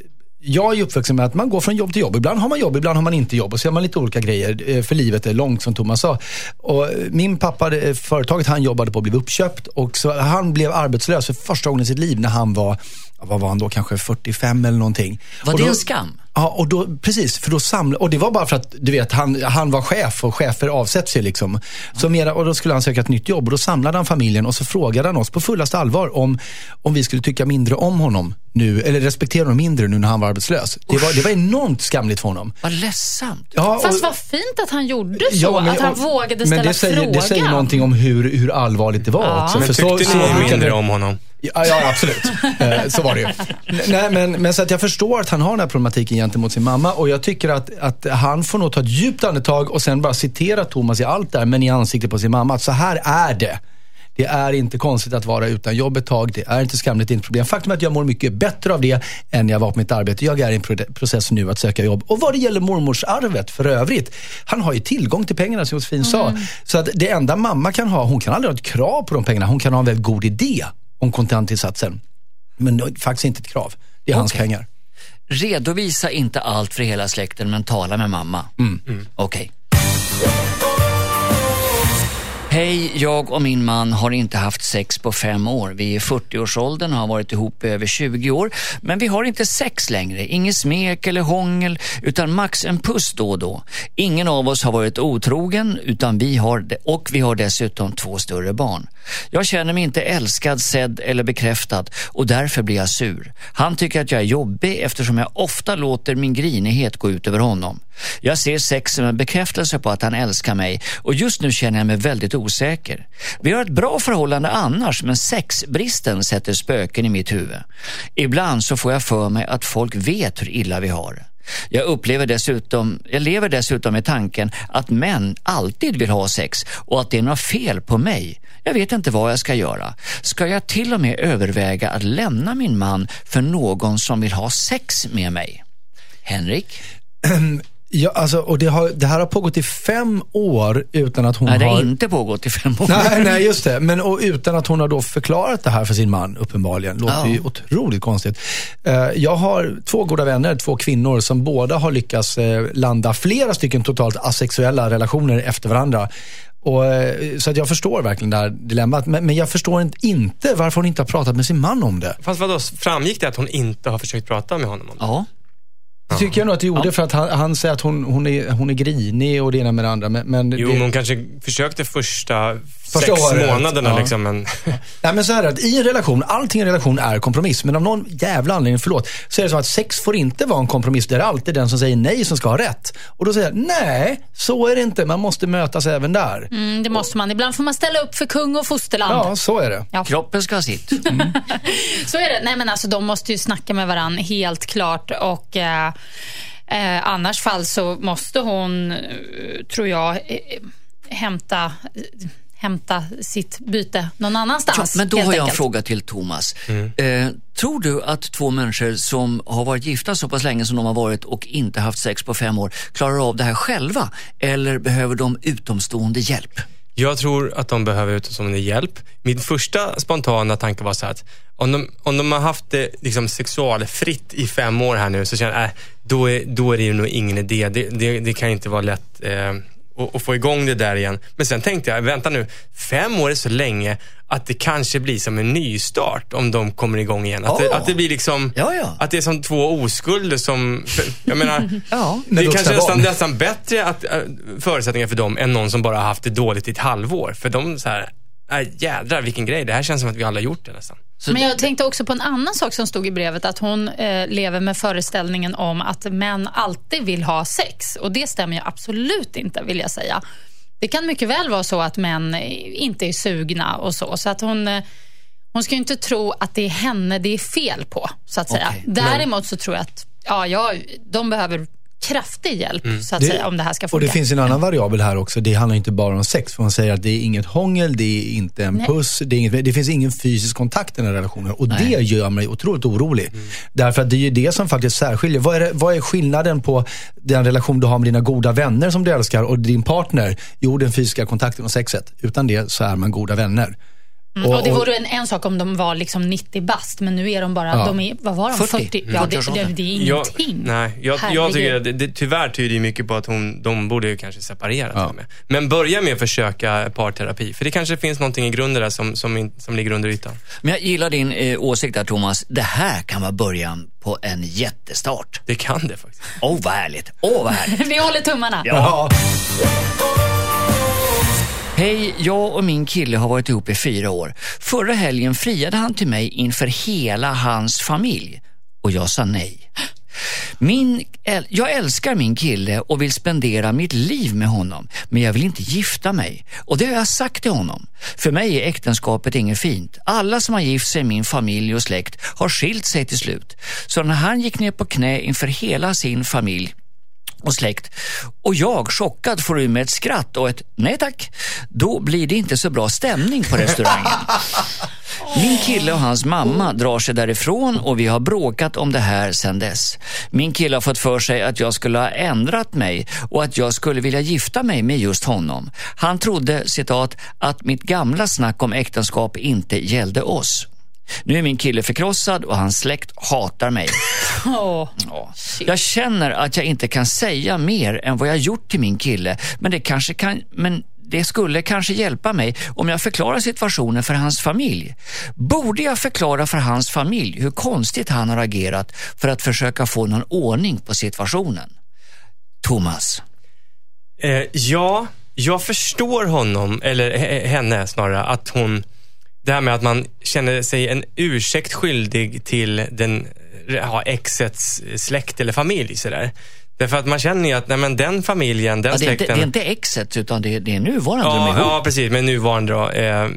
jag är uppvuxen med att man går från jobb till jobb. Ibland har man jobb, ibland har man inte jobb. Och så gör man lite olika grejer. eh, För livet är långt som Thomas sa. Och eh, min pappa, företaget han jobbade på blev uppköpt. Och så han blev arbetslös för första gången i sitt liv när han var, vad var han då, kanske 45 eller någonting. Var Och det då- en skam? Ja, och då, precis. För då samla, och det var bara för att du vet, han, han var chef och chefer avsätts ju liksom. Så mera, och då skulle han söka ett nytt jobb och då samlade han familjen och så frågade han oss på fullaste allvar om, om vi skulle tycka mindre om honom nu, eller respektera honom mindre nu när han var arbetslös. Det var, det var enormt skamligt för honom. Vad ledsamt. Ja, Fast och- vad fint att han gjorde så, Ja, men- att han och- vågade ställa Men det säger, frågan. det säger någonting om hur, hur allvarligt det var Ja. också. Men För tyckte så, så ni brukar mindre om honom? Ja, ja absolut. Eh, så var det ju. Nej, men, men så att jag förstår att han har den här problematiken gentemot sin mamma och jag tycker att, att han får nog ta ett djupt andetag och sen bara citera Thomas i allt där, men i ansiktet på sin mamma. Att så här är det. Det är inte konstigt att vara utan jobb ett tag. Det är inte skamligt, det är inte problem. Faktum är att jag mår mycket bättre av det än jag var på mitt arbete. Jag är i en pro- process nu att söka jobb. Och vad det gäller mormors arvet för övrigt. Han har ju tillgång till pengarna som Josefin sa. Så att det enda mamma kan ha, hon kan aldrig ha ett krav på de pengarna. Hon kan ha en väldigt god idé om kontantinsatsen. Men det är faktiskt inte ett krav. Det är hans Okej. pengar. Redovisa inte allt för hela släkten, men tala med mamma. Mm. Okej. Hej, jag och min man har inte haft sex på fem år. Vi är i 40-årsåldern och har varit ihop i över 20 år. Men vi har inte sex längre. Inget smek eller hångel, utan max en puss då och då. Ingen av oss har varit otrogen utan vi har, och vi har dessutom två större barn. Jag känner mig inte älskad, sedd eller bekräftad och därför blir jag sur. Han tycker att jag är jobbig eftersom jag ofta låter min grinighet gå ut över honom. Jag ser sex som en bekräftelse på att han älskar mig och just nu känner jag mig väldigt osäker. Vi har ett bra förhållande annars men sexbristen sätter spöken i mitt huvud. Ibland så får jag för mig att folk vet hur illa vi har det. Jag, upplever dessutom, jag lever dessutom med tanken att män alltid vill ha sex och att det är något fel på mig. Jag vet inte vad jag ska göra. Ska jag till och med överväga att lämna min man för någon som vill ha sex med mig? Henrik? Ja, alltså, och det, har, det här har pågått i fem år utan att hon Nej, det har... har inte pågått i fem år. Nej, nej, just det. Men och utan att hon har då förklarat det här för sin man, uppenbarligen. Låter Ja. ju otroligt konstigt. Eh, Jag har två goda vänner, två kvinnor, som båda har lyckats eh, landa flera stycken totalt asexuella relationer efter varandra. Och, eh, så att jag förstår verkligen det här dilemmat. Men, men jag förstår inte- inte varför hon inte har pratat med sin man om det. Fast vadå, framgick det att hon inte har försökt prata med honom om det? Ja. Det tycker jag nog att det gjorde, för att han, han säger att hon, hon, är, hon är grinig och det ena med det andra. Men, men Jo, det, men hon kanske försökte första Första sex året, månaderna ja. liksom. Men, Nej, men så här är det, i en relation, allting i en relation är kompromiss. Men av någon jävla anledning, förlåt, så är det så att sex får inte vara en kompromiss. Det är alltid den som säger nej som ska ha rätt. Och då säger jag, nej, så är det inte. Man måste mötas även där. Mm, det måste man. Ibland får man ställa upp för kung och fosterland. Ja, så är det. Ja. Kroppen ska ha sitt. Så är det. Nej, men alltså, de måste ju snacka med varandra, helt klart. Och eh, eh, Annars fall så måste hon, eh, tror jag, eh, hämta, eh, hämta sitt byte någon Ja, annanstans. men då har jag en enkelt. fråga till Thomas. Eh, tror du att två människor som har varit gifta så pass länge som de har varit och inte haft sex på fem år klarar av det här själva? Eller behöver de utomstående hjälp? Jag tror att de behöver utomstående hjälp. Min första spontana tanke var så här att om de, om de har haft det liksom sexualfritt i fem år här nu så känner jag, äh, då, är, då är det ju nog ingen idé. Det, det, det kan inte vara lätt eh, att, att få igång det där igen. Men sen tänkte jag, vänta nu, fem år är så länge att det kanske blir som en nystart om de kommer igång igen. Att, det, Oh. att det blir liksom, Ja, ja. att det är som två oskulder som, jag menar, Ja. det är kanske nästan, nästan bättre att, äh, förutsättningar för dem än någon som bara har haft det dåligt i ett halvår. För de så här, äh, jädrar vilken grej. Det här känns som att vi alla har gjort det nästan. Så Men jag tänkte också på en annan sak som stod i brevet, att hon eh, lever med föreställningen om att män alltid vill ha sex. Och det stämmer ju absolut inte, vill jag säga. Det kan mycket väl vara så att män inte är sugna och så. Så att hon, eh, hon ska ju inte tro att det är henne det är fel på, så att säga. Okej. Däremot så tror jag att ja, ja, de behöver kraftig hjälp, så att säga, om det här ska och funka. det finns en annan variabel här också. Det handlar inte bara om sex. För man säger att det är inget hångel, det är inte en Nej. puss, det, är inget, det finns ingen fysisk kontakt i den här relationen. Och det gör mig otroligt orolig. Därför att det är ju det som faktiskt särskiljer. Vad är, det, vad är skillnaden på den relation du har med dina goda vänner som du älskar och din partner? Jo, den fysiska kontakten och sexet. Utan det så är man goda vänner. Mm, och det vore en, en sak om de var liksom 90 bast, men nu är de bara, Ja. de är, vad var de, 40? 40? Ja, det, det, det är Jag, ingenting. nej, jag, jag tycker att det, det, tyvärr tyder mycket på att hon, de borde ju kanske separera och med. Men börja med att försöka parterapi. För det kanske finns någonting i grunden där som, som, som ligger under ytan. Men jag gillar din eh, åsikt där Thomas. Det här kan vara början på en jättestart. Det kan det faktiskt. Åh, vad härligt. Åh, vad härligt. Vi håller tummarna. Ja. Hej, jag och min kille har varit ihop i fyra år. Förra helgen friade han till mig inför hela hans familj och jag sa nej. Min, jag älskar min kille och vill spendera mitt liv med honom, men jag vill inte gifta mig. Och det har jag sagt till honom. För mig är äktenskapet inget fint. Alla som har gift sig i min familj och släkt har skilt sig till slut. Så när han gick ner på knä inför hela sin familj och släkt och jag chockad får ur med ett skratt och ett nej tack, då blir det inte så bra stämning på restaurangen. Min kille och hans mamma drar sig därifrån och vi har bråkat om det här sedan dess. Min kille har fått för sig att jag skulle ha ändrat mig och att jag skulle vilja gifta mig med just honom. Han trodde, citat, att mitt gamla snack om äktenskap inte gällde oss. Nu är min kille förkrossad och hans släkt hatar mig. Ja. Jag känner att jag inte kan säga mer än vad jag gjort till min kille, men det kanske kan, men det skulle kanske hjälpa mig om jag förklarar situationen för hans familj. Borde jag förklara för hans familj hur konstigt han har agerat för att försöka få någon ordning på situationen? Thomas. Eh, ja, jag förstår honom, eller henne snarare, att hon... Det här med att man känner sig en ursäkt skyldig till den, ja, exets släkt eller familj. Sådär. Därför att man känner ju att nej, men den familjen, den Ja, det, är inte, släkten... det är inte exet, utan det är, det är nuvarande de Ja, ihop. ja, precis. Men nuvarande då. Eh,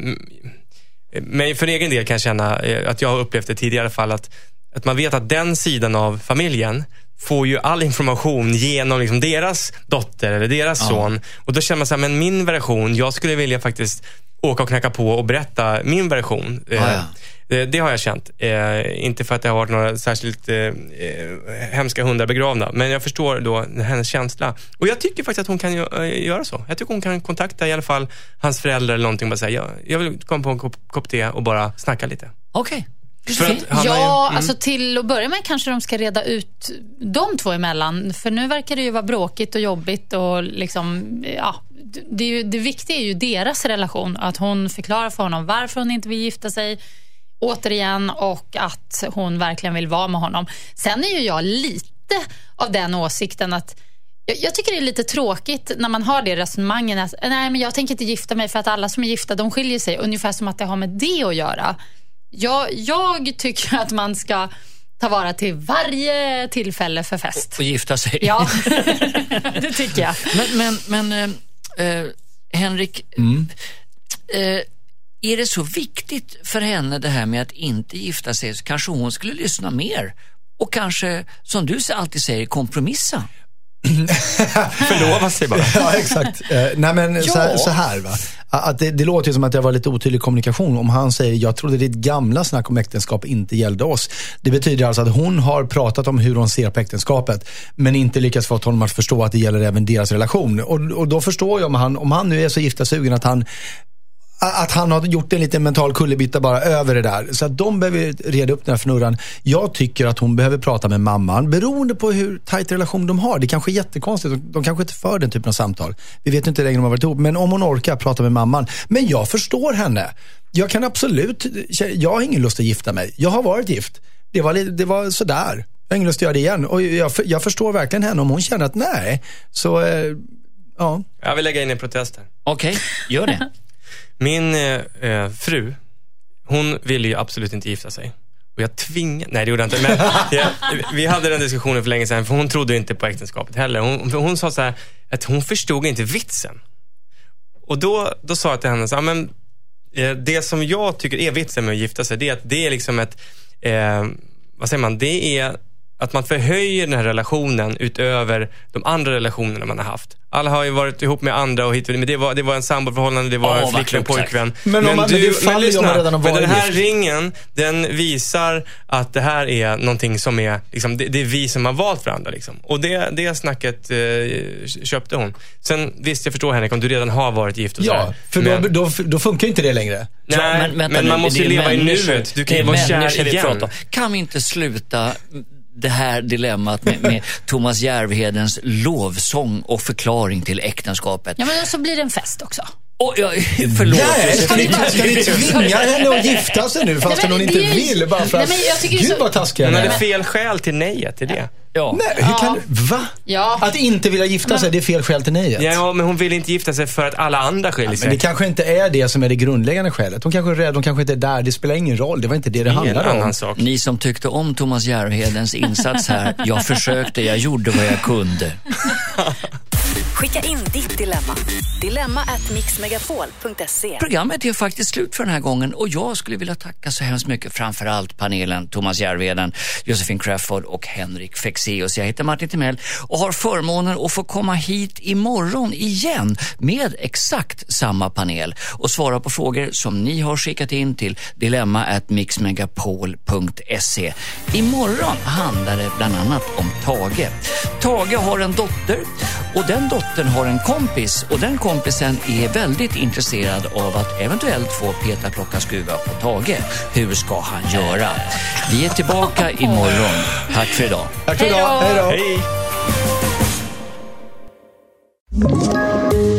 men för egen del kan jag känna, eh, att jag har upplevt det tidigare i alla fall, att, att man vet att den sidan av familjen får ju all information genom liksom deras dotter eller deras son. Och då känner man så här, men min version, jag skulle vilja faktiskt åka och knacka på och berätta min version. Eh, Ja, ja. Det, det har jag känt. Eh, inte för att det har varit några särskilt eh, eh, hemska hundar begravna, men jag förstår då hennes känsla. Och jag tycker faktiskt att hon kan gö- eh, göra så. Jag tycker hon kan kontakta i alla fall hans föräldrar eller någonting och bara säga, jag, jag vill komma på en kopp, kopp te och bara snacka lite. Okej. Han har ju- Ja, mm. alltså till att börja med kanske de ska reda ut de två emellan. För nu verkar det ju vara bråkigt och jobbigt och liksom, ja, det, ju, det viktiga är ju deras relation. Att hon förklarar för honom varför hon inte vill gifta sig återigen och att hon verkligen vill vara med honom. Sen är ju jag lite av den åsikten att Jag, tycker det är lite tråkigt när man har det resonemanget. Att, nej, men jag tänker inte gifta mig för att alla som är gifta de skiljer sig. Ungefär som att det har med det att göra. Jag, jag tycker att man ska ta vara till varje tillfälle för fest. Och gifta sig. Ja, det tycker jag. Men, men, men eh, Henrik, eh, är det så viktigt för henne det här med att inte gifta sig? Så kanske hon skulle lyssna mer? Och kanske, som du alltid säger, kompromissa. Förlova sig bara. Ja, exakt. Eh, nej, men så, här, så här va. Att det, det låter som att det var lite otydlig kommunikation. Om han säger, jag trodde ditt gamla snack om äktenskap inte gällde oss. Det betyder alltså att hon har pratat om hur hon ser på äktenskapet, men inte lyckats få honom att förstå att det gäller även deras relation. Och, och då förstår jag om han, om han nu är så gifta sugen att han att han har gjort en liten mental kullerbytta bara över det där. Så att de behöver reda upp den här fnurran. Jag tycker att hon behöver prata med mamman beroende på hur tajt relation de har. Det kanske är jättekonstigt. De, kanske inte för den typen av samtal. Vi vet inte hur länge de har varit ihop. Men om hon orkar prata med mamman. Men jag förstår henne. Jag kan absolut, jag har ingen lust att gifta mig. Jag har varit gift. Det var, det var sådär. Jag har ingen lust att göra det igen. Och jag, jag förstår verkligen henne om hon känner att nej, så eh, ja. Jag vill lägga in en protest här. Okej, gör det. Min eh, eh, fru, hon ville ju absolut inte gifta sig. Och jag tvingade, nej det gjorde jag inte, men jag, vi hade den diskussionen för länge sedan, för hon trodde inte på äktenskapet heller. Hon, hon sa så här, att hon förstod inte vitsen. Och då, då sa jag till henne, så, här, men, eh, det som jag tycker är vitsen med att gifta sig, det är att det är liksom ett, eh, vad säger man, det är att man förhöjer den här relationen utöver de andra relationerna man har haft. Alla har ju varit ihop med andra och hit men det var, det var en samboförhållande, det var Åh, en flickvän, pojkvän. Men om man- men det faller ju om man redan men den här gift. ringen, den visar att det här är någonting som är, liksom, det, det är vi som har valt varandra. Liksom. Och det, det snacket eh, köpte hon. Sen visst, jag förstår Henrik, om du redan har varit gift och Ja, sådär. för men, då, då, då funkar ju inte det längre. nej, men, vänta man måste ju leva i nuet. Du kan ju vara kär igen. Kan vi inte sluta det här dilemmat med, med Thomas Järvhedens lovsång och förklaring till äktenskapet? Ja, men så blir det en fest också. Och, ja, förlåt. Nej, ska ni, ska ni tvinga henne att gifta sig nu fastän Nej, hon inte vill? Bara för Nej, att, men jag tycker det är Gud så- vad taskiga Hon hade fel skäl till nejet, till det. Ja. Nej, hur kan du? Va? Ja. Att inte vilja gifta sig, det är fel skäl till nejet? Ja, men hon vill inte gifta sig för att alla andra skiljer sig. Men det kanske inte är det som är det grundläggande skälet. Hon kanske är rädd, hon kanske inte är där. Det spelar ingen roll. Det var inte det det det är en handlade om. sak. Ni som tyckte om Thomas Järvhedens insats här, jag försökte, jag gjorde vad jag kunde. Skicka in ditt dilemma. Dilemma at mixmegapol.se. Programmet är faktiskt slut för den här gången och jag skulle vilja tacka så hemskt mycket framförallt panelen Thomas Järvheden, Josefin Crafoord och Henrik Fexeus. Jag heter Martin Timell och har förmånen att få komma hit imorgon igen med exakt samma panel och svara på frågor som ni har skickat in till dilemma at mixmegapol.se. Imorgon handlar det bland annat om Tage. Tage har en dotter och den dottern har en kompis och den kompisen är väldigt intresserad av att eventuellt få peta plocka skruva på Tage. Hur ska han göra? Vi är tillbaka imorgon. Tack för idag. Tack för idag. Hej då. Hej då. Hej!